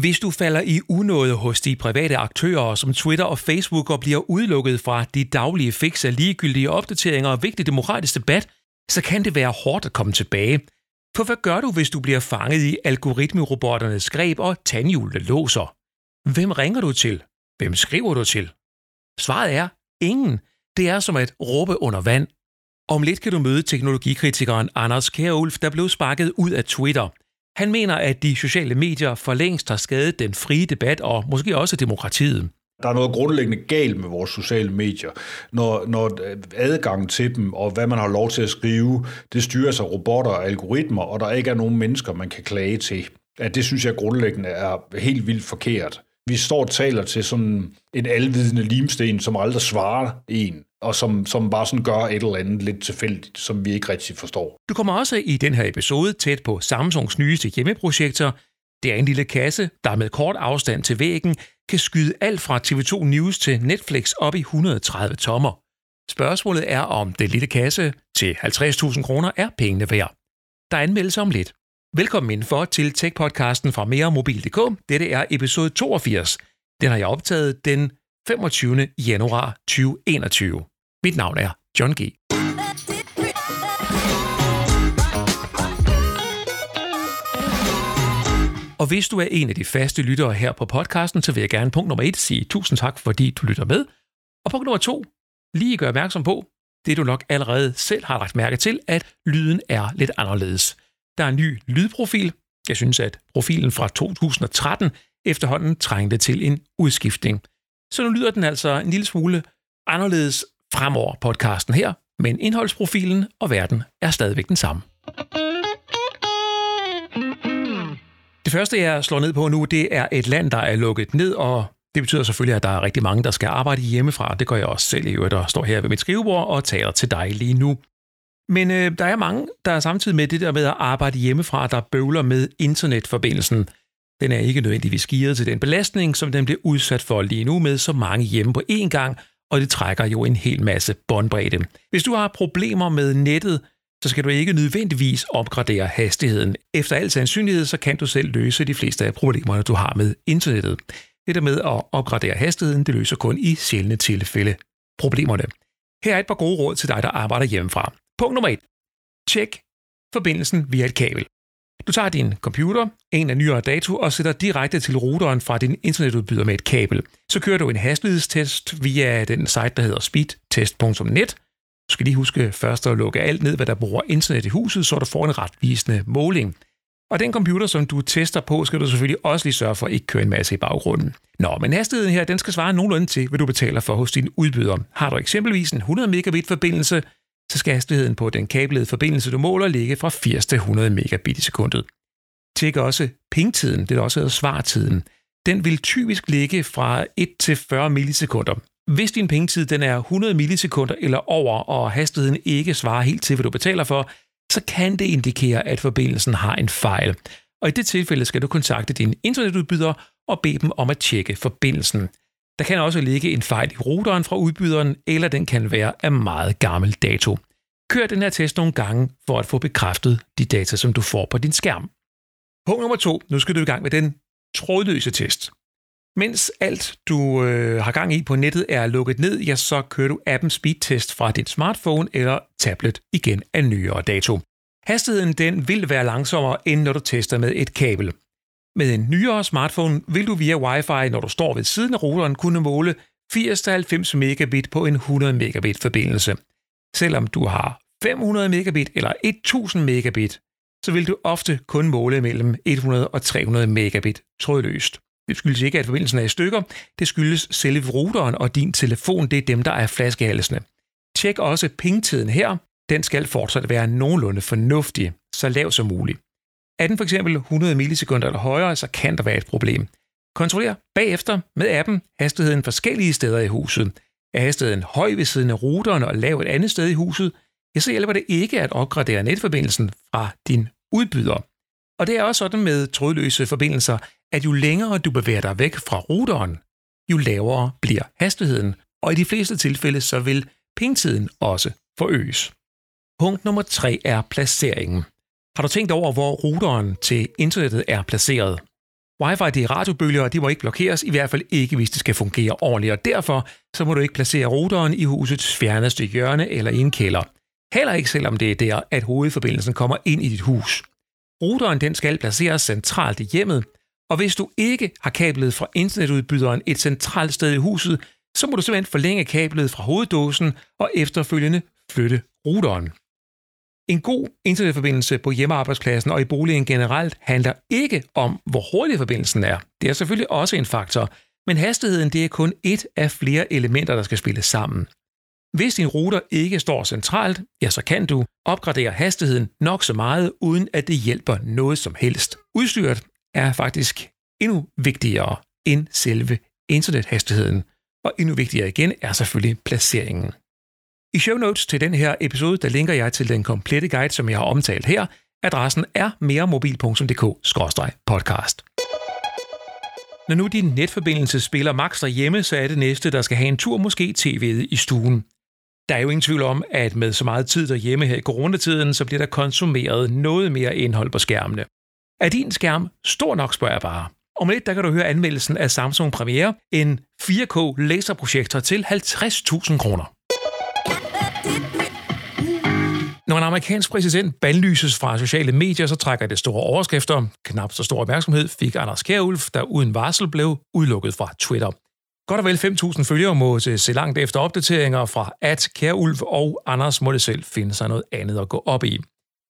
Hvis du falder i unåde hos de private aktører som Twitter og Facebook og bliver udelukket fra de daglige fix af ligegyldige opdateringer og vigtig demokratisk debat, så kan det være hårdt at komme tilbage. For hvad gør du, hvis du bliver fanget i algoritmerobotternes greb og tandhjulene låser? Hvem ringer du til? Hvem skriver du til? Svaret er ingen. Det er som at råbe under vand. Om lidt kan du møde teknologikritikeren Anders Kjærulf, der blev sparket ud af Twitter. Han mener, at de sociale medier for længst har skadet den frie debat og måske også demokratiet. Der er noget grundlæggende galt med vores sociale medier, når, når adgangen til dem og hvad man har lov til at skrive, det styres af robotter og algoritmer, og der ikke er nogen mennesker, man kan klage til. At det synes jeg grundlæggende er helt vildt forkert. Vi står og taler til sådan en alvidende limsten, som aldrig svarer en, og som, som bare sådan gør et eller andet lidt tilfældigt, som vi ikke rigtig forstår. Du kommer også i den her episode tæt på Samsungs nyeste hjemmeprojekter. Det er en lille kasse, der med kort afstand til væggen kan skyde alt fra TV2 News til Netflix op i 130 tommer. Spørgsmålet er, om den lille kasse til 50.000 kroner er pengene værd. Der er anmeldelse om lidt. Velkommen indenfor til Tech-podcasten fra meremobil.dk. Dette er episode 82. Den har jeg optaget den 25. januar 2021. Mit navn er John G. Og hvis du er en af de faste lyttere her på podcasten, så vil jeg gerne punkt nummer et sige tusind tak, fordi du lytter med. Og punkt nummer to, lige gør opmærksom på, det du nok allerede selv har lagt mærke til, at lyden er lidt anderledes. Der er en ny lydprofil. Jeg synes, at profilen fra 2013 efterhånden trængte til en udskiftning. Så nu lyder den altså en lille smule anderledes fremover podcasten her, men indholdsprofilen og verden er stadigvæk den samme. Det første, jeg slår ned på nu, det er et land, der er lukket ned, og det betyder selvfølgelig, at der er rigtig mange, der skal arbejde hjemmefra. Det gør jeg også selv i øvrigt, der står her ved mit skrivebord og taler til dig lige nu. Men øh, der er mange, der er samtidig med det der med at arbejde hjemmefra, der bøvler med internetforbindelsen. Den er ikke nødvendigvis gearet til den belastning, som den bliver udsat for lige nu med så mange hjemme på én gang, og det trækker jo en hel masse båndbredde. Hvis du har problemer med nettet, så skal du ikke nødvendigvis opgradere hastigheden. Efter al sandsynlighed, så kan du selv løse de fleste af problemerne, du har med internettet. Det der med at opgradere hastigheden, det løser kun i sjældne tilfælde problemerne. Her er et par gode råd til dig, der arbejder hjemmefra. Punkt nummer 1. Tjek forbindelsen via et kabel. Du tager din computer, en af nyere dato, og sætter direkte til routeren fra din internetudbyder med et kabel. Så kører du en hastighedstest via den site, der hedder speedtest.net. Du skal lige huske først at lukke alt ned, hvad der bruger internet i huset, så du får en retvisende måling. Og den computer, som du tester på, skal du selvfølgelig også lige sørge for at ikke køre en masse i baggrunden. Nå, men hastigheden her, den skal svare nogenlunde til, hvad du betaler for hos din udbyder. Har du eksempelvis en 100 megabit forbindelse, så skal hastigheden på den kablede forbindelse, du måler, ligge fra 80 til 100 megabit i sekundet. Tjek også pingtiden, det er også hedder svartiden. Den vil typisk ligge fra 1 til 40 millisekunder. Hvis din pengetid den er 100 millisekunder eller over, og hastigheden ikke svarer helt til, hvad du betaler for, så kan det indikere, at forbindelsen har en fejl. Og i det tilfælde skal du kontakte din internetudbyder og bede dem om at tjekke forbindelsen. Der kan også ligge en fejl i routeren fra udbyderen, eller den kan være af meget gammel dato. Kør den her test nogle gange for at få bekræftet de data, som du får på din skærm. Punkt nummer to. Nu skal du i gang med den trådløse test. Mens alt, du øh, har gang i på nettet, er lukket ned, ja, så kører du appen Speedtest fra din smartphone eller tablet igen af nyere dato. Hastigheden den vil være langsommere, end når du tester med et kabel. Med en nyere smartphone vil du via Wi-Fi, når du står ved siden af routeren, kunne måle 80-90 megabit på en 100 megabit forbindelse. Selvom du har 500 megabit eller 1000 megabit, så vil du ofte kun måle mellem 100 og 300 megabit trådløst. Det skyldes ikke, at forbindelsen er i stykker. Det skyldes selve routeren og din telefon. Det er dem, der er flaskehalsene. Tjek også pingtiden her. Den skal fortsat være nogenlunde fornuftig, så lav som muligt. Er den for eksempel 100 millisekunder eller højere, så kan der være et problem. Kontroller bagefter med appen hastigheden forskellige steder i huset. Er hastigheden høj ved siden af routeren og lav et andet sted i huset, ja, så hjælper det ikke at opgradere netforbindelsen fra din udbyder. Og det er også sådan med trådløse forbindelser, at jo længere du bevæger dig væk fra routeren, jo lavere bliver hastigheden, og i de fleste tilfælde så vil pingtiden også forøges. Punkt nummer 3 er placeringen. Har du tænkt over, hvor routeren til internettet er placeret? Wi-Fi det er radiobølger, og de må ikke blokeres, i hvert fald ikke, hvis det skal fungere ordentligt, og derfor så må du ikke placere routeren i husets fjerneste hjørne eller i en kælder. Heller ikke selvom det er der, at hovedforbindelsen kommer ind i dit hus. Routeren den skal placeres centralt i hjemmet, og hvis du ikke har kablet fra internetudbyderen et centralt sted i huset, så må du simpelthen forlænge kablet fra hoveddåsen og efterfølgende flytte routeren. En god internetforbindelse på hjemmearbejdspladsen og i boligen generelt handler ikke om, hvor hurtig forbindelsen er. Det er selvfølgelig også en faktor, men hastigheden det er kun et af flere elementer, der skal spille sammen. Hvis din router ikke står centralt, ja, så kan du opgradere hastigheden nok så meget, uden at det hjælper noget som helst. Udstyret er faktisk endnu vigtigere end selve internethastigheden, og endnu vigtigere igen er selvfølgelig placeringen. I show notes til den her episode, der linker jeg til den komplette guide, som jeg har omtalt her. Adressen er meremobil.dk-podcast. Når nu din netforbindelse spiller max derhjemme, så er det næste, der skal have en tur måske tv'et i stuen. Der er jo ingen tvivl om, at med så meget tid derhjemme her i coronatiden, så bliver der konsumeret noget mere indhold på skærmene. Er din skærm stor nok, spørger jeg bare. Om lidt, der kan du høre anmeldelsen af Samsung Premiere, en 4K laserprojektor til 50.000 kroner. Når en amerikansk præsident bandlyses fra sociale medier, så trækker det store overskrifter. Knap så stor opmærksomhed fik Anders Kjærulf, der uden varsel blev udelukket fra Twitter. Godt og vel 5.000 følgere må se langt efter opdateringer fra at Kjærulf, og Anders må det selv finde sig noget andet at gå op i.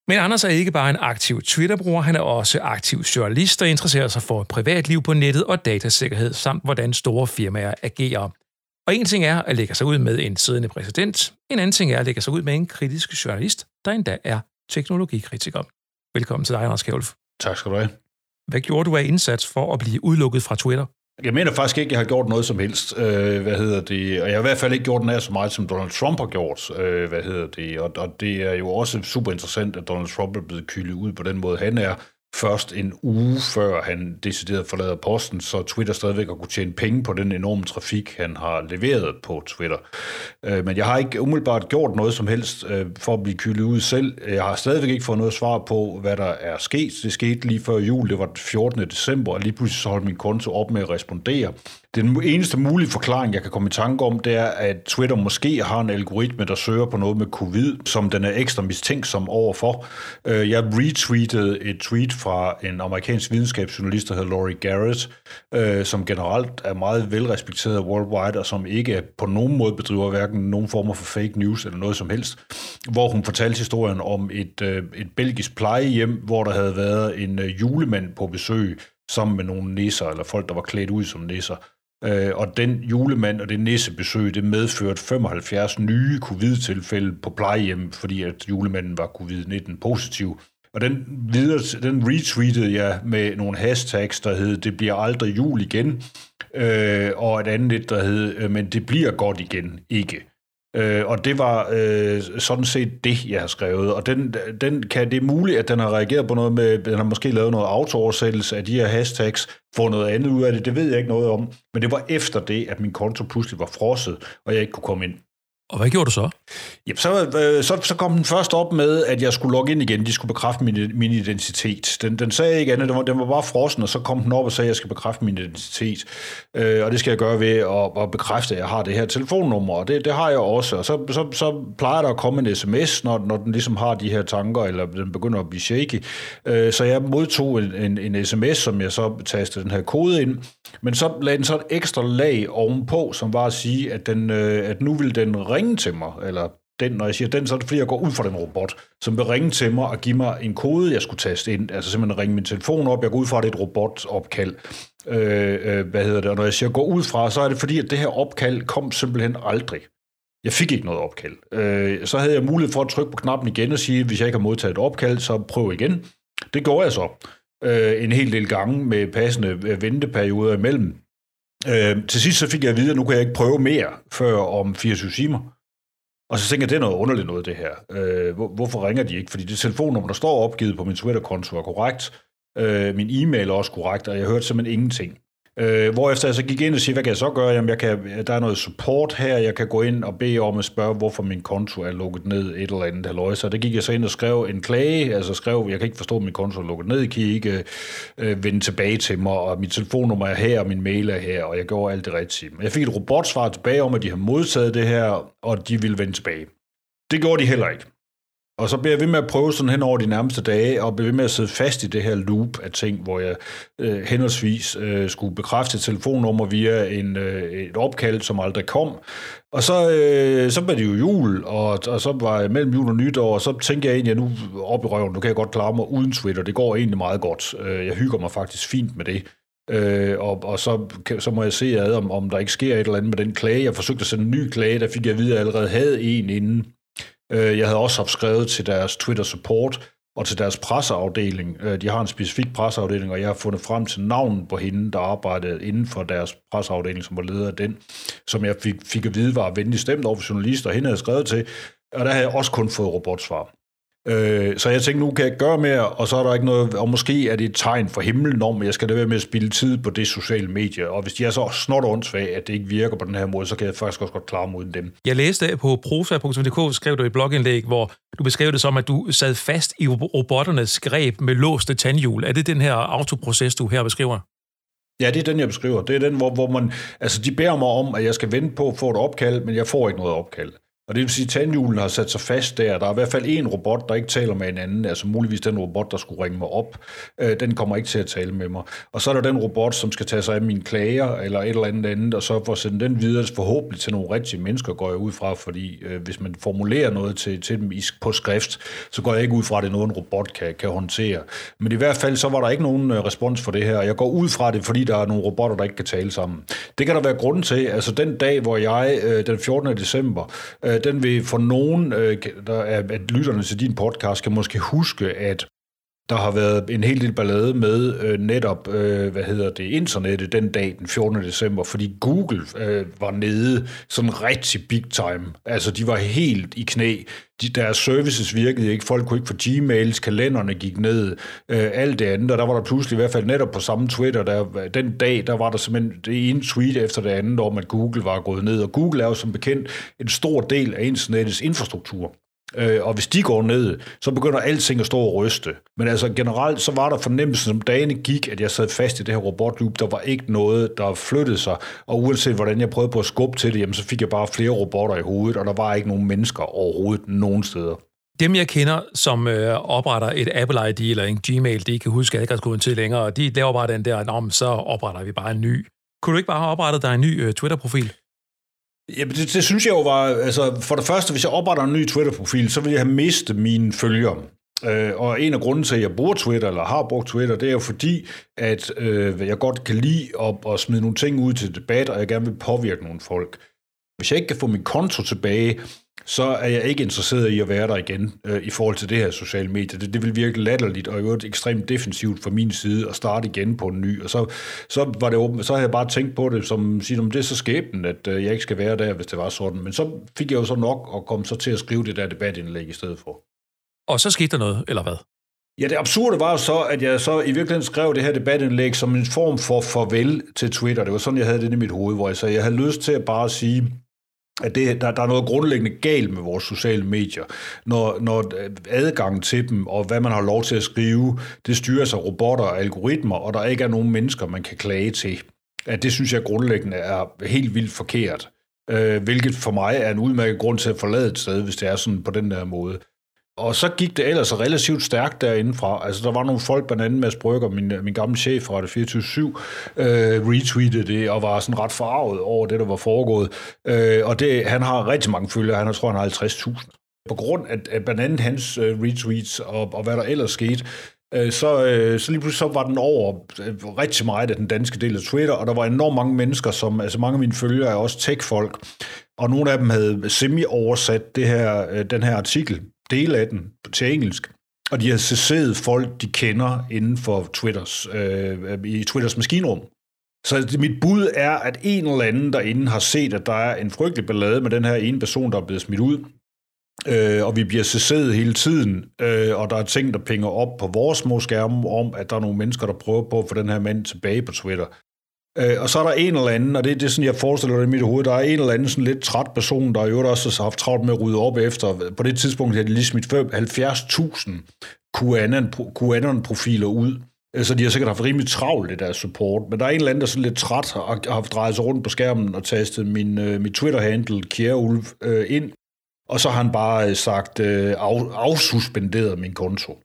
Men Anders er ikke bare en aktiv Twitter-bruger, han er også aktiv journalist, der interesserer sig for privatliv på nettet og datasikkerhed, samt hvordan store firmaer agerer. Og en ting er at lægge sig ud med en siddende præsident, en anden ting er at lægge sig ud med en kritisk journalist, der endda er teknologikritiker. Velkommen til dig, Anders Kjælf. Tak skal du have. Hvad gjorde du af indsats for at blive udelukket fra Twitter? Jeg mener faktisk ikke, at jeg har gjort noget som helst. Øh, hvad hedder det? Og jeg har i hvert fald ikke gjort nær så meget, som Donald Trump har gjort. Øh, hvad hedder det? Og, og det er jo også super interessant, at Donald Trump er blevet kylet ud på den måde, han er først en uge før han decideret forlader posten, så Twitter stadigvæk har kunne tjene penge på den enorme trafik, han har leveret på Twitter. Øh, men jeg har ikke umiddelbart gjort noget som helst øh, for at blive kylet ud selv. Jeg har stadigvæk ikke fået noget svar på, hvad der er sket. Det skete lige før jul, det var den 14. december, og lige pludselig så holdt min konto op med at respondere. Den eneste mulige forklaring, jeg kan komme i tanke om, det er, at Twitter måske har en algoritme, der søger på noget med covid, som den er ekstra mistænksom overfor. Øh, jeg retweetede et tweet fra en amerikansk videnskabsjournalist, der hedder Laurie Garrett, øh, som generelt er meget velrespekteret worldwide, og som ikke på nogen måde bedriver hverken nogen former for fake news eller noget som helst, hvor hun fortalte historien om et, øh, et belgisk plejehjem, hvor der havde været en julemand på besøg, sammen med nogle nisser, eller folk, der var klædt ud som nisser. Øh, og den julemand og det nissebesøg, det medførte 75 nye covid-tilfælde på plejehjem, fordi at julemanden var covid-19 positiv. Og den, videre, den retweetede jeg med nogle hashtags, der hed, det bliver aldrig jul igen, øh, og et andet, der hed, men det bliver godt igen, ikke. Øh, og det var øh, sådan set det, jeg har skrevet. Og den, den kan, det er muligt, at den har reageret på noget med, den har måske lavet noget autooversættelse af de her hashtags, få noget andet ud af det, det ved jeg ikke noget om. Men det var efter det, at min konto pludselig var frosset, og jeg ikke kunne komme ind. Og hvad gjorde du så? Jamen, så, øh, så, så kom den først op med, at jeg skulle logge ind igen. De skulle bekræfte min, min identitet. Den, den sagde ikke andet, den var, den var bare frossen, og så kom den op og sagde, at jeg skal bekræfte min identitet. Øh, og det skal jeg gøre ved at, at bekræfte, at jeg har det her telefonnummer, og det, det har jeg også. Og så, så, så plejer der at komme en sms, når, når den ligesom har de her tanker, eller den begynder at blive shaky. Øh, så jeg modtog en, en, en sms, som jeg så tastede den her kode ind, men så lagde den så et ekstra lag ovenpå, som var at sige, at, den, øh, at nu vil den ringe til mig, eller den, når jeg siger den, så er det fordi, jeg går ud fra den robot, som vil ringe til mig og give mig en kode, jeg skulle taste ind. Altså simpelthen ringe min telefon op. Jeg går ud fra, at det er et robotopkald. Øh, øh, hvad hedder det? Og når jeg siger gå ud fra, så er det fordi, at det her opkald kom simpelthen aldrig. Jeg fik ikke noget opkald. Øh, så havde jeg mulighed for at trykke på knappen igen og sige, hvis jeg ikke har modtaget et opkald, så prøv igen. Det gjorde jeg så øh, en hel del gange med passende øh, venteperioder imellem. Øh, til sidst så fik jeg at vide, at nu kan jeg ikke prøve mere før om 24 timer. Og så tænker jeg, det er noget underligt noget, det her. Øh, hvor, hvorfor ringer de ikke? Fordi det telefonnummer, der står opgivet på min Twitter-konto, er korrekt. Øh, min e-mail er også korrekt, og jeg hørte simpelthen ingenting. Øh, hvorefter jeg så gik ind og siger, hvad kan jeg så gøre? Jamen, jeg kan, der er noget support her, jeg kan gå ind og bede om at spørge, hvorfor min konto er lukket ned et eller andet halvøj. Så det gik jeg så ind og skrev en klage, altså skrev, jeg kan ikke forstå, at min konto er lukket ned, kan I ikke øh, vende tilbage til mig, og mit telefonnummer er her, og min mail er her, og jeg gjorde alt det rigtige. Jeg fik et robotsvar tilbage om, at de har modtaget det her, og de ville vende tilbage. Det gjorde de heller ikke. Og så bliver jeg ved med at prøve sådan hen over de nærmeste dage, og bliver ved med at sidde fast i det her loop af ting, hvor jeg øh, henholdsvis øh, skulle bekræfte et telefonnummer via en, øh, et opkald, som aldrig kom. Og så, øh, så var det jo jul, og, og så var jeg mellem jul og nytår, og så tænkte jeg egentlig, at nu op i røven, nu kan jeg godt klare mig uden Twitter. Det går egentlig meget godt. Øh, jeg hygger mig faktisk fint med det. Øh, og, og så, så må jeg se ad, om, om der ikke sker et eller andet med den klage. Jeg forsøgte at sende en ny klage, der fik jeg at vide, at jeg allerede havde en inden. Øh, jeg havde også haft skrevet til deres Twitter support og til deres presseafdeling. Øh, de har en specifik presseafdeling, og jeg har fundet frem til navnet på hende, der arbejdede inden for deres presseafdeling, som var leder af den, som jeg fik, fik at vide var venlig stemt over for journalister, og hende havde skrevet til, og der havde jeg også kun fået robotsvar. Øh, så jeg tænkte, nu kan jeg gøre mere, og så er der ikke noget, og måske er det et tegn for himlen om, at jeg skal da være med at spille tid på det sociale medie, og hvis de er så snot åndssvage, at det ikke virker på den her måde, så kan jeg faktisk også godt klare uden dem. Jeg læste på prosa.dk, skrev du et blogindlæg, hvor du beskrev det som, at du sad fast i robotternes greb med låste tandhjul. Er det den her autoproces, du her beskriver? Ja, det er den, jeg beskriver. Det er den, hvor, hvor man, altså de beder mig om, at jeg skal vente på at få et opkald, men jeg får ikke noget opkald. Og det vil sige, at tandhjulen har sat sig fast der. Der er i hvert fald en robot, der ikke taler med en anden. Altså muligvis den robot, der skulle ringe mig op. Øh, den kommer ikke til at tale med mig. Og så er der den robot, som skal tage sig af mine klager, eller et eller andet andet, og så får sende den videre forhåbentlig til nogle rigtige mennesker, går jeg ud fra. Fordi øh, hvis man formulerer noget til, til dem på skrift, så går jeg ikke ud fra, at det er noget, en robot kan, kan håndtere. Men i hvert fald, så var der ikke nogen øh, respons for det her. Jeg går ud fra det, fordi der er nogle robotter, der ikke kan tale sammen. Det kan der være grund til. Altså den dag, hvor jeg øh, den 14. december øh, Øh, den vil for nogen, øh, der er, at lytterne til din podcast, kan måske huske, at der har været en hel del ballade med øh, netop, øh, hvad hedder det, internettet den dag, den 14. december, fordi Google øh, var nede sådan rigtig big time. Altså, de var helt i knæ. De, deres services virkede ikke. Folk kunne ikke få Gmails, kalenderne gik ned, øh, alt det andet. Og der var der pludselig, i hvert fald netop på samme Twitter, der, den dag, der var der simpelthen det ene tweet efter det andet om, at Google var gået ned. Og Google er jo som bekendt en stor del af internettets infrastruktur. Øh, og hvis de går ned, så begynder alting at stå og ryste. Men altså generelt, så var der fornemmelsen, som dagene gik, at jeg sad fast i det her robotloop. Der var ikke noget, der flyttede sig. Og uanset hvordan jeg prøvede på at skubbe til det, jamen, så fik jeg bare flere robotter i hovedet, og der var ikke nogen mennesker overhovedet nogen steder. Dem, jeg kender, som øh, opretter et Apple ID eller en Gmail, de kan huske adgangskoden til længere, de laver bare den der, så opretter vi bare en ny. Kunne du ikke bare have oprettet dig en ny øh, Twitter-profil? Ja, det, det synes jeg jo var, altså for det første, hvis jeg opretter en ny Twitter-profil, så vil jeg have mistet mine følgere. Øh, og en af grunden til, at jeg bruger Twitter, eller har brugt Twitter, det er jo fordi, at øh, jeg godt kan lide at, at smide nogle ting ud til debat, og jeg gerne vil påvirke nogle folk. Hvis jeg ikke kan få min konto tilbage, så er jeg ikke interesseret i at være der igen øh, i forhold til det her sociale medier. Det, det vil virke latterligt og jo ekstremt defensivt fra min side at starte igen på en ny. Og så, så, var det åben, så havde jeg bare tænkt på det som, sige, om det er så skæbnen, at øh, jeg ikke skal være der, hvis det var sådan. Men så fik jeg jo så nok og kom så til at skrive det der debatindlæg i stedet for. Og så skete der noget, eller hvad? Ja, det absurde var så, at jeg så i virkeligheden skrev det her debatindlæg som en form for farvel til Twitter. Det var sådan, jeg havde det i mit hoved, hvor jeg sagde, jeg havde lyst til at bare sige, at det, der, der er noget grundlæggende galt med vores sociale medier, når, når adgangen til dem og hvad man har lov til at skrive, det styres af robotter og algoritmer, og der ikke er nogen mennesker, man kan klage til. At det synes jeg grundlæggende er helt vildt forkert. Øh, hvilket for mig er en udmærket grund til at forlade et sted, hvis det er sådan på den der måde. Og så gik det ellers relativt stærkt derindefra. Altså, der var nogle folk, blandt andet Mads Brygger, min, min gamle chef fra det 24 øh, retweetede det og var sådan ret forarvet over det, der var foregået. Øh, og det, han har rigtig mange følgere. Han har, tror, han har 50.000. På grund af, af blandt andet hans øh, retweets og, og hvad der ellers skete, øh, så, øh, så lige pludselig så var den over øh, rigtig meget af den danske del af Twitter, og der var enormt mange mennesker, som, altså mange af mine følgere er også tech-folk, og nogle af dem havde semi-oversat det her, øh, den her artikel dele af den til engelsk. Og de har set folk, de kender inden for Twitters, øh, i Twitters maskinrum. Så mit bud er, at en eller anden derinde har set, at der er en frygtelig ballade med den her ene person, der er blevet smidt ud. Øh, og vi bliver cesseret hele tiden, øh, og der er ting, der pinger op på vores små skærme om, at der er nogle mennesker, der prøver på at få den her mand tilbage på Twitter. Øh, og så er der en eller anden, og det, det er sådan, jeg forestiller det i mit hoved, der er en eller anden sådan lidt træt person, der jo også har haft travlt med at rydde op efter. På det tidspunkt havde de lige smidt 70.000 QAnon-profiler ud. Øh, så de har sikkert haft rimelig travlt i deres support. Men der er en eller anden, der er sådan lidt træt og har haft drejet sig rundt på skærmen og tastet min, øh, mit Twitter-handle, Kjærulv, øh, ind. Og så har han bare øh, sagt, øh, af, afsuspenderet min konto.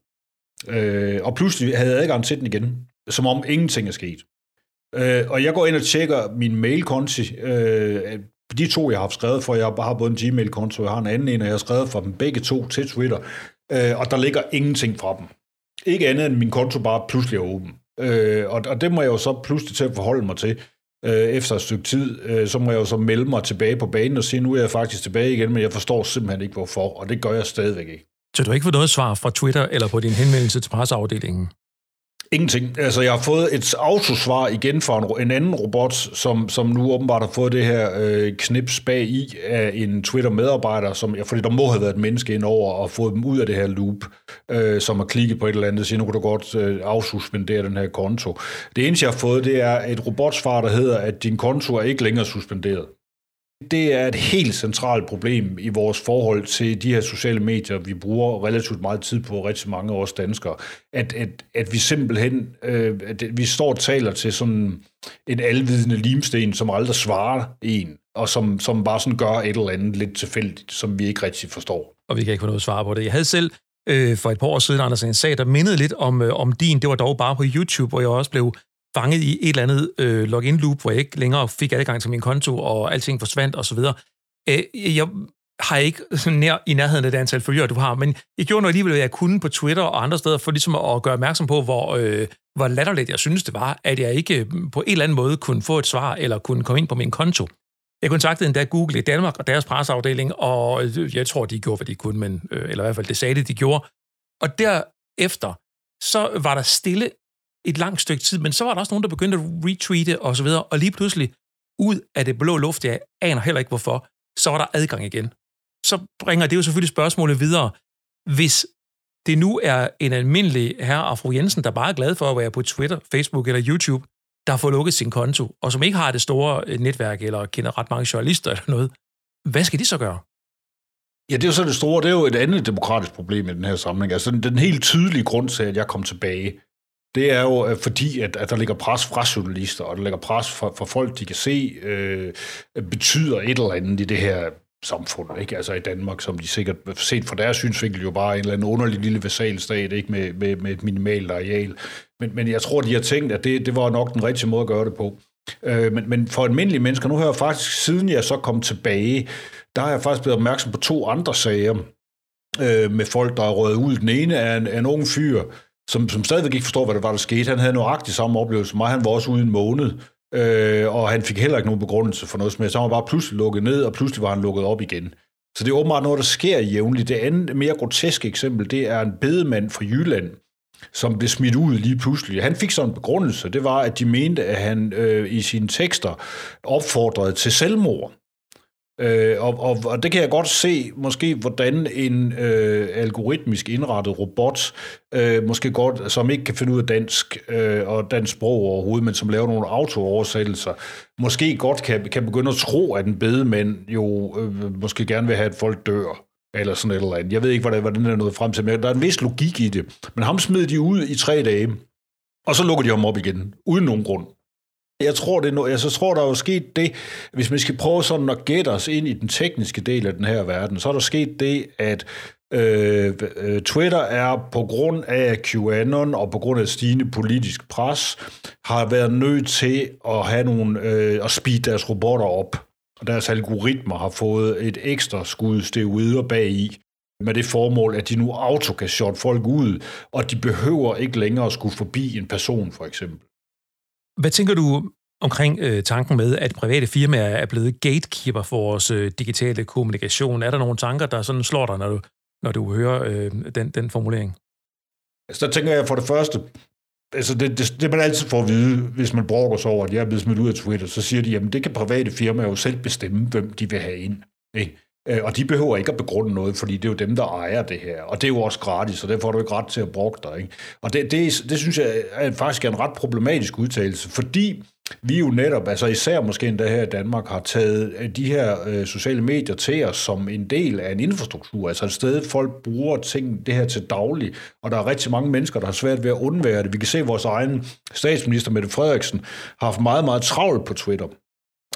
Øh, og pludselig havde jeg adgang til den igen, som om ingenting er sket. Øh, og jeg går ind og tjekker min mailkonti. Øh, de to, jeg har skrevet for, jeg har både en Gmail-konto, jeg har en anden en, og jeg har skrevet for dem begge to til Twitter. Øh, og der ligger ingenting fra dem. Ikke andet end min konto bare pludselig er åben. Øh, og, og det må jeg jo så pludselig til at forholde mig til øh, efter et stykke tid. Øh, så må jeg jo så melde mig tilbage på banen og sige, nu er jeg faktisk tilbage igen, men jeg forstår simpelthen ikke hvorfor, og det gør jeg stadigvæk ikke. Så du har ikke fået noget svar fra Twitter eller på din henvendelse til presseafdelingen? Ingenting. Altså, jeg har fået et autosvar igen fra en, en anden robot, som, som nu åbenbart har fået det her øh, knips bag i af en Twitter-medarbejder, som, jeg fordi der må have været et menneske ind over og fået dem ud af det her loop, øh, som har klikket på et eller andet og siger, nu kan du godt øh, afsuspendere den her konto. Det eneste, jeg har fået, det er et robotsvar, der hedder, at din konto er ikke længere suspenderet. Det er et helt centralt problem i vores forhold til de her sociale medier, vi bruger relativt meget tid på, rigtig mange af os danskere, at, at, at vi simpelthen, øh, at vi står og taler til sådan en alvidende limsten, som aldrig svarer en, og som, som bare sådan gør et eller andet lidt tilfældigt, som vi ikke rigtig forstår. Og vi kan ikke få noget svar på det. Jeg havde selv øh, for et par år siden, Anders, en sag, der mindede lidt om, øh, om din. Det var dog bare på YouTube, hvor jeg også blev fanget i et eller andet øh, login-loop, hvor jeg ikke længere fik adgang til min konto, og alting forsvandt osv. Øh, jeg har ikke nær, i nærheden af det antal følgere, du har, men jeg gjorde noget alligevel, jeg kunne på Twitter og andre steder, for ligesom at gøre opmærksom på, hvor, øh, hvor latterligt jeg synes det var, at jeg ikke øh, på en eller anden måde kunne få et svar, eller kunne komme ind på min konto. Jeg kontaktede endda Google i Danmark og deres presseafdeling, og øh, jeg tror, de gjorde, hvad de kunne, men, øh, eller i hvert fald det sagde det, de gjorde. Og derefter, så var der stille et langt stykke tid, men så var der også nogen, der begyndte at retweete og så videre, og lige pludselig, ud af det blå luft, jeg aner heller ikke hvorfor, så var der adgang igen. Så bringer det jo selvfølgelig spørgsmålet videre. Hvis det nu er en almindelig herre og fru Jensen, der bare er glad for at være på Twitter, Facebook eller YouTube, der har fået lukket sin konto, og som ikke har det store øh, netværk eller kender ret mange journalister eller noget, hvad skal de så gøre? Ja, det er jo så det store. Det er jo et andet demokratisk problem i den her samling. Altså den, den helt tydelige grund til, at jeg kom tilbage, det er jo øh, fordi, at, at der ligger pres fra journalister, og der ligger pres fra, fra folk, de kan se, øh, betyder et eller andet i det her samfund, ikke? altså i Danmark, som de sikkert set fra deres synsvinkel jo bare en eller anden underlig lille vasalstat, ikke? Med, med, med et minimalt areal. Men, men jeg tror, de har tænkt, at det, det var nok den rigtige måde at gøre det på. Øh, men, men for almindelige mennesker, nu har jeg faktisk, siden jeg så kom tilbage, der har jeg faktisk blevet opmærksom på to andre sager øh, med folk, der er røget ud. Den ene er en, en ung fyr, som, som stadigvæk ikke forstår, hvad der var, der skete. Han havde nøjagtigt samme oplevelse som mig. Han var også ude en måned, øh, og han fik heller ikke nogen begrundelse for noget som helst. Han var bare pludselig lukket ned, og pludselig var han lukket op igen. Så det er åbenbart noget, der sker jævnligt. Det andet mere groteske eksempel, det er en bedemand fra Jylland, som blev smidt ud lige pludselig. Han fik sådan en begrundelse, det var, at de mente, at han øh, i sine tekster opfordrede til selvmord. Øh, og, og, og det kan jeg godt se, måske hvordan en øh, algoritmisk indrettet robot, øh, måske godt, som ikke kan finde ud af dansk øh, og dansk sprog overhovedet, men som laver nogle autooversættelser, måske godt kan, kan begynde at tro, at en bedemand jo øh, måske gerne vil have, at folk dør eller sådan et eller andet. Jeg ved ikke, hvordan, hvordan den er nået frem til, men der er en vis logik i det. Men ham smed de ud i tre dage, og så lukker de ham op igen, uden nogen grund. Jeg tror, det er no- altså, jeg tror, der er jo sket det, hvis vi skal prøve sådan at gætte os ind i den tekniske del af den her verden, så er der sket det, at øh, øh Twitter er på grund af QAnon og på grund af stigende politisk pres, har været nødt til at have nogle, øh, at speede deres robotter op. Og deres algoritmer har fået et ekstra skud steroider bag i, med det formål, at de nu auto kan shot folk ud, og de behøver ikke længere at skulle forbi en person, for eksempel. Hvad tænker du omkring øh, tanken med, at private firmaer er blevet gatekeeper for vores øh, digitale kommunikation? Er der nogle tanker, der sådan slår dig, når du, når du hører øh, den, den formulering? Altså, der tænker jeg for det første, altså det, det, det man altid får at vide, hvis man brokker sig over, at jeg er blevet smidt ud af Twitter, så siger de, jamen det kan private firmaer jo selv bestemme, hvem de vil have ind. Ikke? Øh, og de behøver ikke at begrunde noget, fordi det er jo dem, der ejer det her. Og det er jo også gratis, og derfor har du ikke ret til at brokke dig. Ikke? Og det, det, det synes jeg er faktisk er en ret problematisk udtalelse, fordi vi jo netop, altså især måske endda her i Danmark, har taget øh, de her øh, sociale medier til os som en del af en infrastruktur, altså et sted, folk bruger ting, det her til daglig, og der er rigtig mange mennesker, der har svært ved at undvære det. Vi kan se, at vores egen statsminister, Mette Frederiksen, har haft meget, meget travlt på Twitter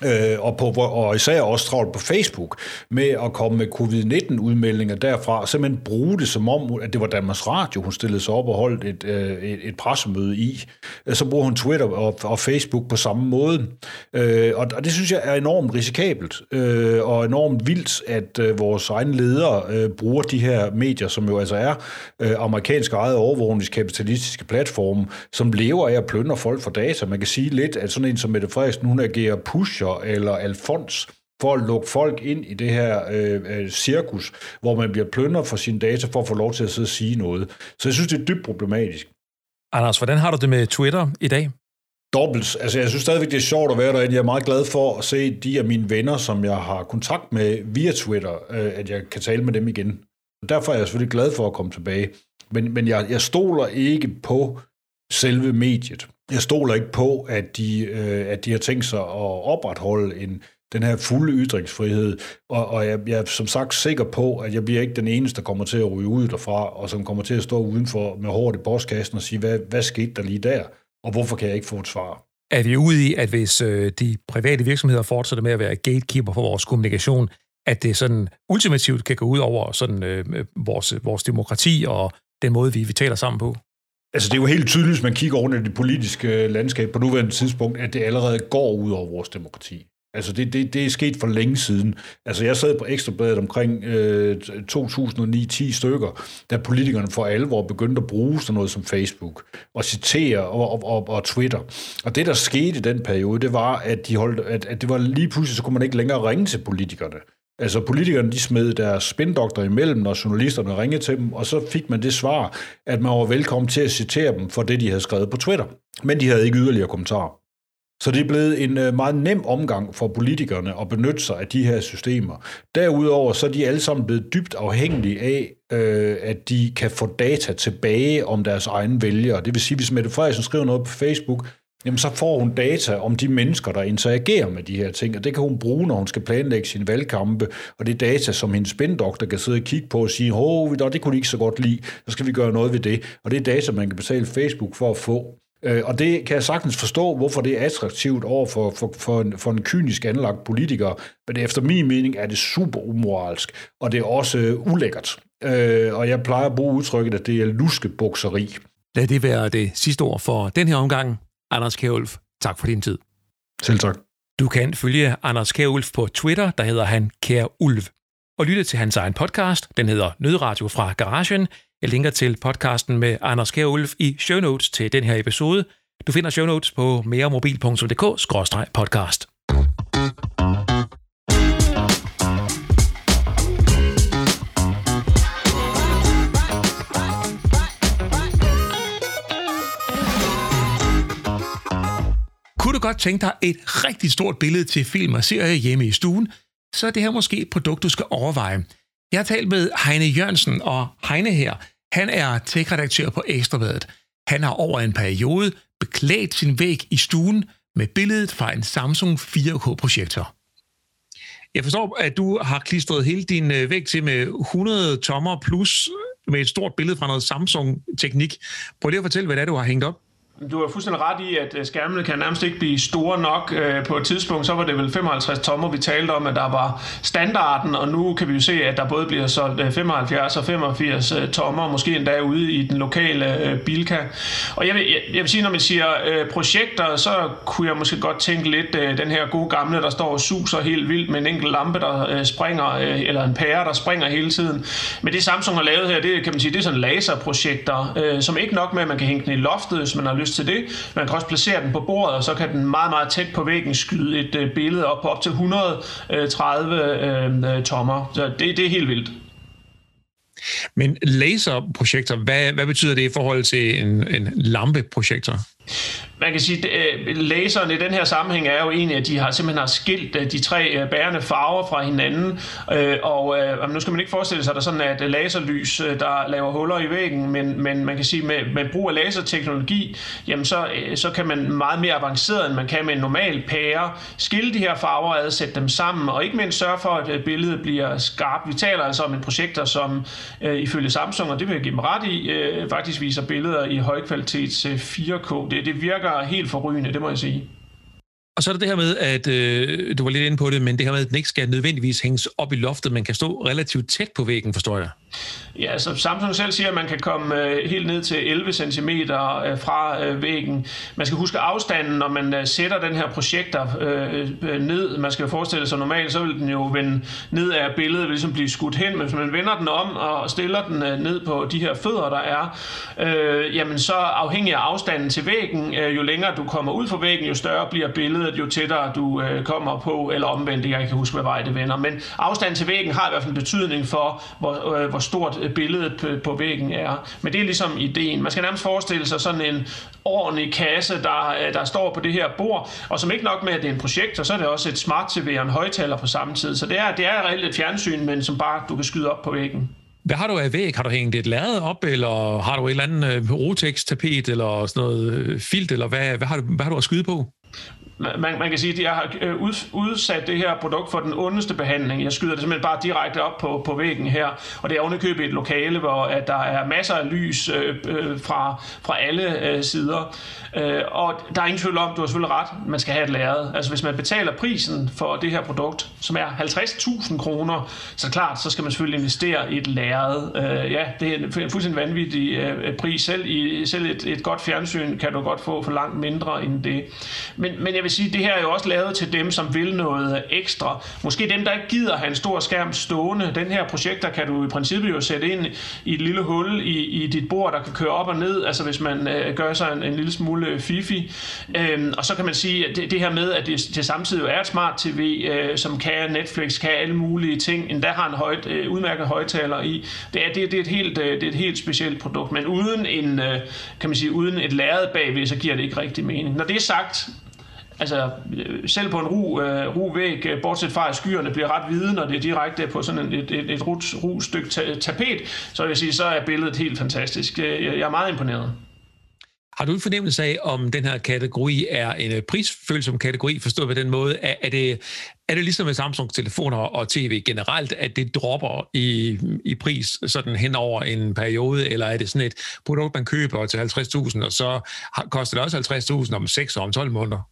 øh, og, på, og især også travlt på Facebook, med at komme med covid-19-udmeldinger derfra, og simpelthen bruge det som om, at det var Danmarks Radio, hun stillede sig op og holdt et, øh, et, et pressemøde i. Øh, så bruger hun Twitter og, og Facebook på samme måde. Øh, og, og det synes jeg er enormt risikabelt, øh, og enormt vildt, at øh, vores egne ledere øh, bruger de her medier, som jo altså er øh, amerikanske eget overvågningskapitalistiske platforme, som lever af at plønne folk for data. Man kan sige lidt, at sådan en som Mette Frederiksen, hun agerer pusher eller Alfons for at lukke folk ind i det her øh, øh, cirkus, hvor man bliver plønder for sine data for at få lov til at sidde og sige noget. Så jeg synes, det er dybt problematisk. Anders, hvordan har du det med Twitter i dag? Dobbelt. Altså, jeg synes stadigvæk, det er sjovt at være derinde. Jeg er meget glad for at se de af mine venner, som jeg har kontakt med via Twitter, øh, at jeg kan tale med dem igen. Derfor er jeg selvfølgelig glad for at komme tilbage. Men, men jeg, jeg stoler ikke på selve mediet. Jeg stoler ikke på, at de, øh, at de har tænkt sig at opretholde en, den her fulde ytringsfrihed, og, og jeg, jeg er som sagt sikker på, at jeg bliver ikke den eneste, der kommer til at ryge ud derfra, og som kommer til at stå udenfor med hårdt i postkassen og sige, hvad, hvad skete der lige der, og hvorfor kan jeg ikke få et svar? Er vi ude i, at hvis øh, de private virksomheder fortsætter med at være gatekeeper for vores kommunikation, at det sådan ultimativt kan gå ud over sådan, øh, øh vores, vores demokrati og den måde, vi, vi taler sammen på? Altså, det er jo helt tydeligt, hvis man kigger over det politiske øh, landskab på nuværende tidspunkt, at det allerede går ud over vores demokrati. Altså, det, det, det er sket for længe siden. Altså, jeg sad på Ekstrabladet omkring øh, 2009-10 stykker, da politikerne for alvor begyndte at bruge sådan noget som Facebook, og citere og, og, og, og Twitter. Og det, der skete i den periode, det var, at, de holdt, at, at det var lige pludselig, så kunne man ikke længere ringe til politikerne. Altså politikerne, de smed deres spindokter imellem, når journalisterne ringede til dem, og så fik man det svar, at man var velkommen til at citere dem for det, de havde skrevet på Twitter. Men de havde ikke yderligere kommentarer. Så det er blevet en øh, meget nem omgang for politikerne at benytte sig af de her systemer. Derudover så er de alle sammen blevet dybt afhængige af, øh, at de kan få data tilbage om deres egne vælgere. Det vil sige, hvis Mette Frederiksen skriver noget på Facebook, jamen så får hun data om de mennesker, der interagerer med de her ting, og det kan hun bruge, når hun skal planlægge sin valgkampe, og det er data, som hendes spindoktor kan sidde og kigge på og sige, hov, det kunne de ikke så godt lide, så skal vi gøre noget ved det, og det er data, man kan betale Facebook for at få. Øh, og det kan jeg sagtens forstå, hvorfor det er attraktivt over for, for, for, en, for en kynisk anlagt politiker, men efter min mening er det super umoralsk, og det er også øh, ulækkert. Øh, og jeg plejer at bruge udtrykket, at det er luskebukseri. Lad det være det sidste ord for den her omgang. Anders Kjærulf, tak for din tid. Selv tak. Du kan følge Anders Kjærulf på Twitter, der hedder han Kær Ulv. Og lytte til hans egen podcast, den hedder Nødradio fra Garagen. Jeg linker til podcasten med Anders Kjærulf i show notes til den her episode. Du finder show notes på meremobil.dk-podcast. godt tænke dig et rigtig stort billede til film og serie hjemme i stuen, så er det her måske et produkt, du skal overveje. Jeg har talt med Heine Jørgensen, og Heine her, han er tech-redaktør på Ekstrabladet. Han har over en periode beklædt sin væg i stuen med billedet fra en Samsung 4K-projektor. Jeg forstår, at du har klistret hele din øh, væg til med 100 tommer plus med et stort billede fra noget Samsung-teknik. Prøv lige at fortælle, hvad det er, du har hængt op. Du har fuldstændig ret i, at øh, skærmene kan nærmest ikke blive store nok. Øh, på et tidspunkt, så var det vel 55 tommer, vi talte om, at der var standarden, og nu kan vi jo se, at der både bliver solgt øh, 75 og 85 tommer, måske endda ude i den lokale Bilka. Og jeg vil, jeg, jeg vil sige, når man siger projekter, så kunne jeg måske godt tænke lidt den her gode gamle, der står og suser helt vildt med en enkelt lampe, der springer, eller en pære, der springer hele tiden. Men det Samsung har lavet her, det kan man sige, det er sådan laserprojekter, som ikke nok med, at man kan hænge den i loftet, hvis man har lyst til det. Man kan også placere den på bordet, og så kan den meget, meget tæt på væggen skyde et øh, billede op på op til 130 øh, øh, øh, tommer. Så det, det er helt vildt. Men laserprojektor, hvad, hvad betyder det i forhold til en, en lampeprojektor? Man kan sige, at øh, laseren i den her sammenhæng er jo egentlig, at de har simpelthen har skilt øh, de tre øh, bærende farver fra hinanden, og nu skal man ikke forestille sig, at der sådan er et laserlys, der laver huller i væggen, men, men man kan sige, med, med brug af laserteknologi, jamen så, så kan man meget mere avanceret, end man kan med en normal pære, skille de her farver ad, sætte dem sammen, og ikke mindst sørge for, at billedet bliver skarpt. Vi taler altså om en projekter, som ifølge Samsung, og det vil jeg give dem ret i, faktisk viser billeder i højkvalitets 4K. Det, det virker helt forrygende, det må jeg sige. Og så er der det her med, at øh, du var lidt inde på det, men det her med, at den ikke skal nødvendigvis hænges op i loftet, men kan stå relativt tæt på væggen, forstår jeg. Ja, så Samsung selv siger, at man kan komme øh, helt ned til 11 cm øh, fra øh, væggen. Man skal huske afstanden, når man øh, sætter den her projekter øh, øh, ned. Man skal forestille sig normalt, så vil den jo vende ned af billedet, vil ligesom blive skudt hen. Men hvis man vender den om og stiller den øh, ned på de her fødder, der er, øh, jamen så afhængig af afstanden til væggen, øh, jo længere du kommer ud fra væggen, jo større bliver billedet, jo tættere du øh, kommer på, eller omvendt, jeg kan huske, hvad vej det vender. Men afstanden til væggen har i hvert fald betydning for, hvor, øh, hvor stort øh, billedet på væggen er. Men det er ligesom ideen. Man skal nærmest forestille sig sådan en ordentlig kasse, der, øh, der står på det her bord, og som ikke nok med, at det er en projektor, så er det også et smart-tv og en højtaler på samme tid. Så det er, det er reelt et fjernsyn, men som bare du kan skyde op på væggen. Hvad har du af væg? Har du hængt et lærred op, eller har du et eller andet øh, rotex-tapet, eller sådan noget øh, filt, eller hvad, hvad, har du, hvad har du at skyde på? Man, man kan sige, at jeg har øh, udsat det her produkt for den ondeste behandling. Jeg skyder det simpelthen bare direkte op på, på væggen her, og det er ovenikøbet et lokale, hvor at der er masser af lys øh, øh, fra, fra alle øh, sider. Øh, og der er ingen tvivl om, du har selvfølgelig ret, man skal have et lærred. Altså hvis man betaler prisen for det her produkt, som er 50.000 kroner, så klart, så skal man selvfølgelig investere i et lærred. Øh, ja, det er en fuldstændig vanvittig øh, pris. Selv, i, selv et, et godt fjernsyn kan du godt få for langt mindre end det. Men, men jeg vil sige, det her er jo også lavet til dem, som vil noget ekstra. Måske dem, der ikke gider have en stor skærm stående. Den her projekter kan du i princippet jo sætte ind i et lille hul i, i dit bord, der kan køre op og ned, altså hvis man øh, gør sig en, en lille smule øh, fifi. Øhm, og så kan man sige, at det, det her med, at det, det samtidig jo er et smart tv, øh, som kan Netflix, kan alle mulige ting, endda har en højt, øh, udmærket højtaler i. Det er, det, det, er et helt, øh, det er et helt specielt produkt, men uden, en, øh, kan man sige, uden et lærred bagved, så giver det ikke rigtig mening. Når det er sagt, altså selv på en ru, øh, ru væg, øh, bortset fra at skyerne bliver ret hvide, når det er direkte på sådan et, et, et ru, ru stykke tapet, så vil jeg sige, så er billedet helt fantastisk. Øh, jeg er meget imponeret. Har du en fornemmelse af, om den her kategori er en øh, prisfølsom kategori, forstået på den måde? Er, er, det, er det ligesom med Samsung-telefoner og tv generelt, at det dropper i, i pris sådan hen over en periode, eller er det sådan et produkt, man køber til 50.000, og så koster det også 50.000 om 6 og om 12 måneder?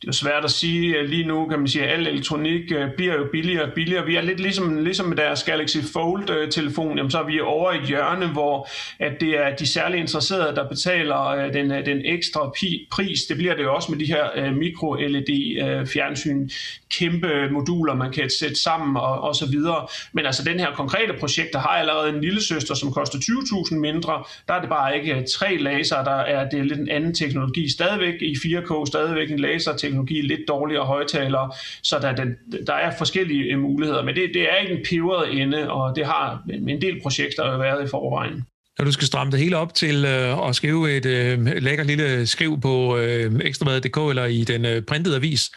det er jo svært at sige øh, lige nu, kan man sige, at al elektronik øh, bliver jo billigere og billigere. Vi er lidt ligesom, ligesom med deres Galaxy Fold-telefon, øh, jamen så er vi over i et hjørne, hvor at det er de særligt interesserede, der betaler den, den ekstra pris. Det bliver det jo også med de her mikro-LED-fjernsyn, kæmpe moduler, man kan sætte sammen og, og så videre. Men altså den her konkrete projekt, der har allerede en lille søster, som koster 20.000 mindre. Der er det bare ikke tre laser, der er det lidt en anden teknologi. Stadigvæk i 4K, stadigvæk en laser teknologi, lidt dårligere højtalere, så der, der, der er forskellige øh, muligheder. Men det, det er ikke en peberet ende, og det har en del projekter været i forvejen. Når du skal stramme det hele op til øh, at skrive et øh, lækkert lille skriv på øh, ekstrabladet.dk eller i den øh, printede avis,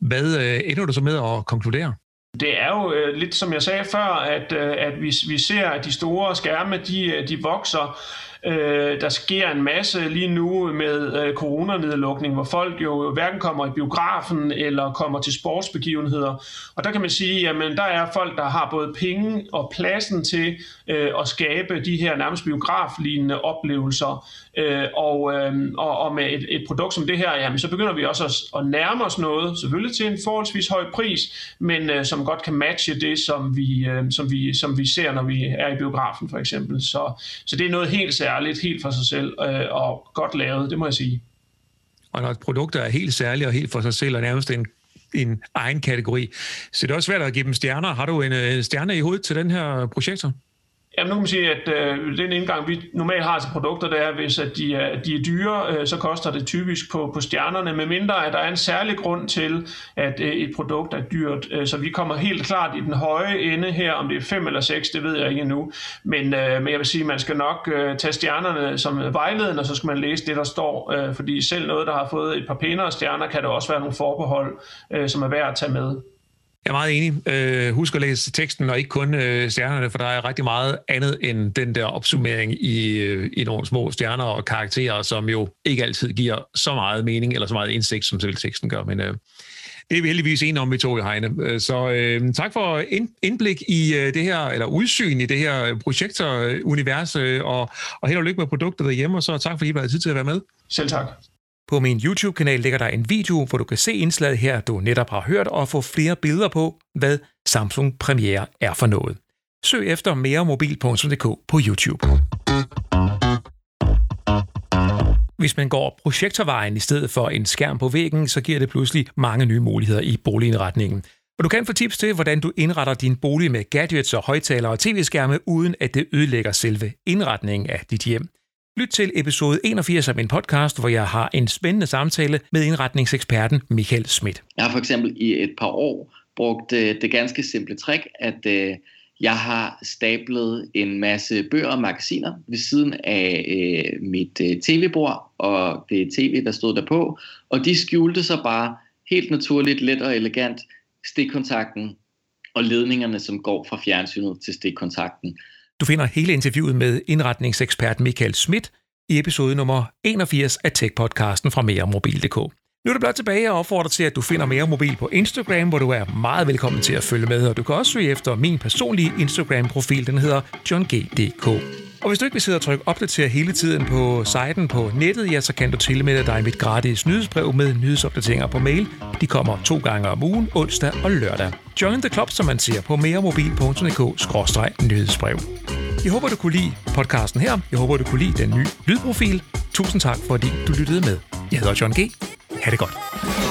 hvad øh, ender du så med at konkludere? Det er jo øh, lidt som jeg sagde før, at, øh, at vi, vi ser, at de store skærme, de, øh, de vokser. Øh, der sker en masse lige nu med øh, coronanedlukning, hvor folk jo hverken kommer i biografen eller kommer til sportsbegivenheder. Og der kan man sige, at der er folk, der har både penge og pladsen til øh, at skabe de her nærmest biograflignende oplevelser. Øh, og, øh, og, og med et, et produkt som det her, jamen, så begynder vi også at, at nærme os noget, selvfølgelig til en forholdsvis høj pris, men øh, som godt kan matche det, som vi, øh, som, vi, som vi ser, når vi er i biografen for eksempel. Så, så det er noget helt særligt, helt for sig selv, øh, og godt lavet, det må jeg sige. Og når et produkt er helt særligt og helt for sig selv, og nærmest en en egen kategori. Så det er også svært at give dem stjerner. Har du en, en stjerne i hovedet til den her projektor? Jamen nu kan man sige, at øh, den indgang, vi normalt har til produkter, det er, hvis at de, er, de er dyre, øh, så koster det typisk på, på stjernerne, medmindre at der er en særlig grund til, at øh, et produkt er dyrt. Øh, så vi kommer helt klart i den høje ende her, om det er 5 eller 6, det ved jeg ikke endnu. Men, øh, men jeg vil sige, at man skal nok øh, tage stjernerne som vejledende, og så skal man læse det, der står. Øh, fordi selv noget, der har fået et par pænere stjerner, kan der også være nogle forbehold, øh, som er værd at tage med. Jeg er meget enig. Øh, husk at læse teksten, og ikke kun øh, stjernerne, for der er rigtig meget andet end den der opsummering i, øh, i nogle små stjerner og karakterer, som jo ikke altid giver så meget mening eller så meget indsigt, som selv teksten gør. Men øh, det er vi heldigvis enige om, vi to i Heine. Øh, så øh, tak for indblik i øh, det her, eller udsyn i det her projektorunivers, øh, og, og held og lykke med produktet derhjemme, og så tak fordi I har tid til at være med. Selv tak. På min YouTube-kanal ligger der en video, hvor du kan se indslaget her, du netop har hørt, og få flere billeder på, hvad Samsung Premiere er for noget. Søg efter meremobil.dk på YouTube. Hvis man går projektorvejen i stedet for en skærm på væggen, så giver det pludselig mange nye muligheder i boligindretningen. Og du kan få tips til, hvordan du indretter din bolig med gadgets og højtalere og tv-skærme, uden at det ødelægger selve indretningen af dit hjem. Lyt til episode 81 af min podcast, hvor jeg har en spændende samtale med indretningseksperten Michael Schmidt. Jeg har for eksempel i et par år brugt øh, det ganske simple trick, at øh, jeg har stablet en masse bøger og magasiner ved siden af øh, mit øh, tv-bord og det tv, der stod der på, og de skjulte sig bare helt naturligt, let og elegant stikkontakten og ledningerne, som går fra fjernsynet til stikkontakten. Du finder hele interviewet med indretningsekspert Michael Schmidt i episode nummer 81 af Tech-podcasten fra meremobil.dk. Nu er det blot tilbage og opfordrer til, at du finder mere mobil på Instagram, hvor du er meget velkommen til at følge med, og du kan også søge efter min personlige Instagram-profil, den hedder johng.dk. Og hvis du ikke vil sidde og trykke opdatere hele tiden på siden på nettet, ja, så kan du tilmelde dig mit gratis nyhedsbrev med nyhedsopdateringer på mail. De kommer to gange om ugen, onsdag og lørdag. Join the club, som man ser på meremobil.dk-nyhedsbrev. Jeg håber, du kunne lide podcasten her. Jeg håber, du kunne lide den nye lydprofil. Tusind tak, fordi du lyttede med. Jeg hedder John G. Ha' det godt.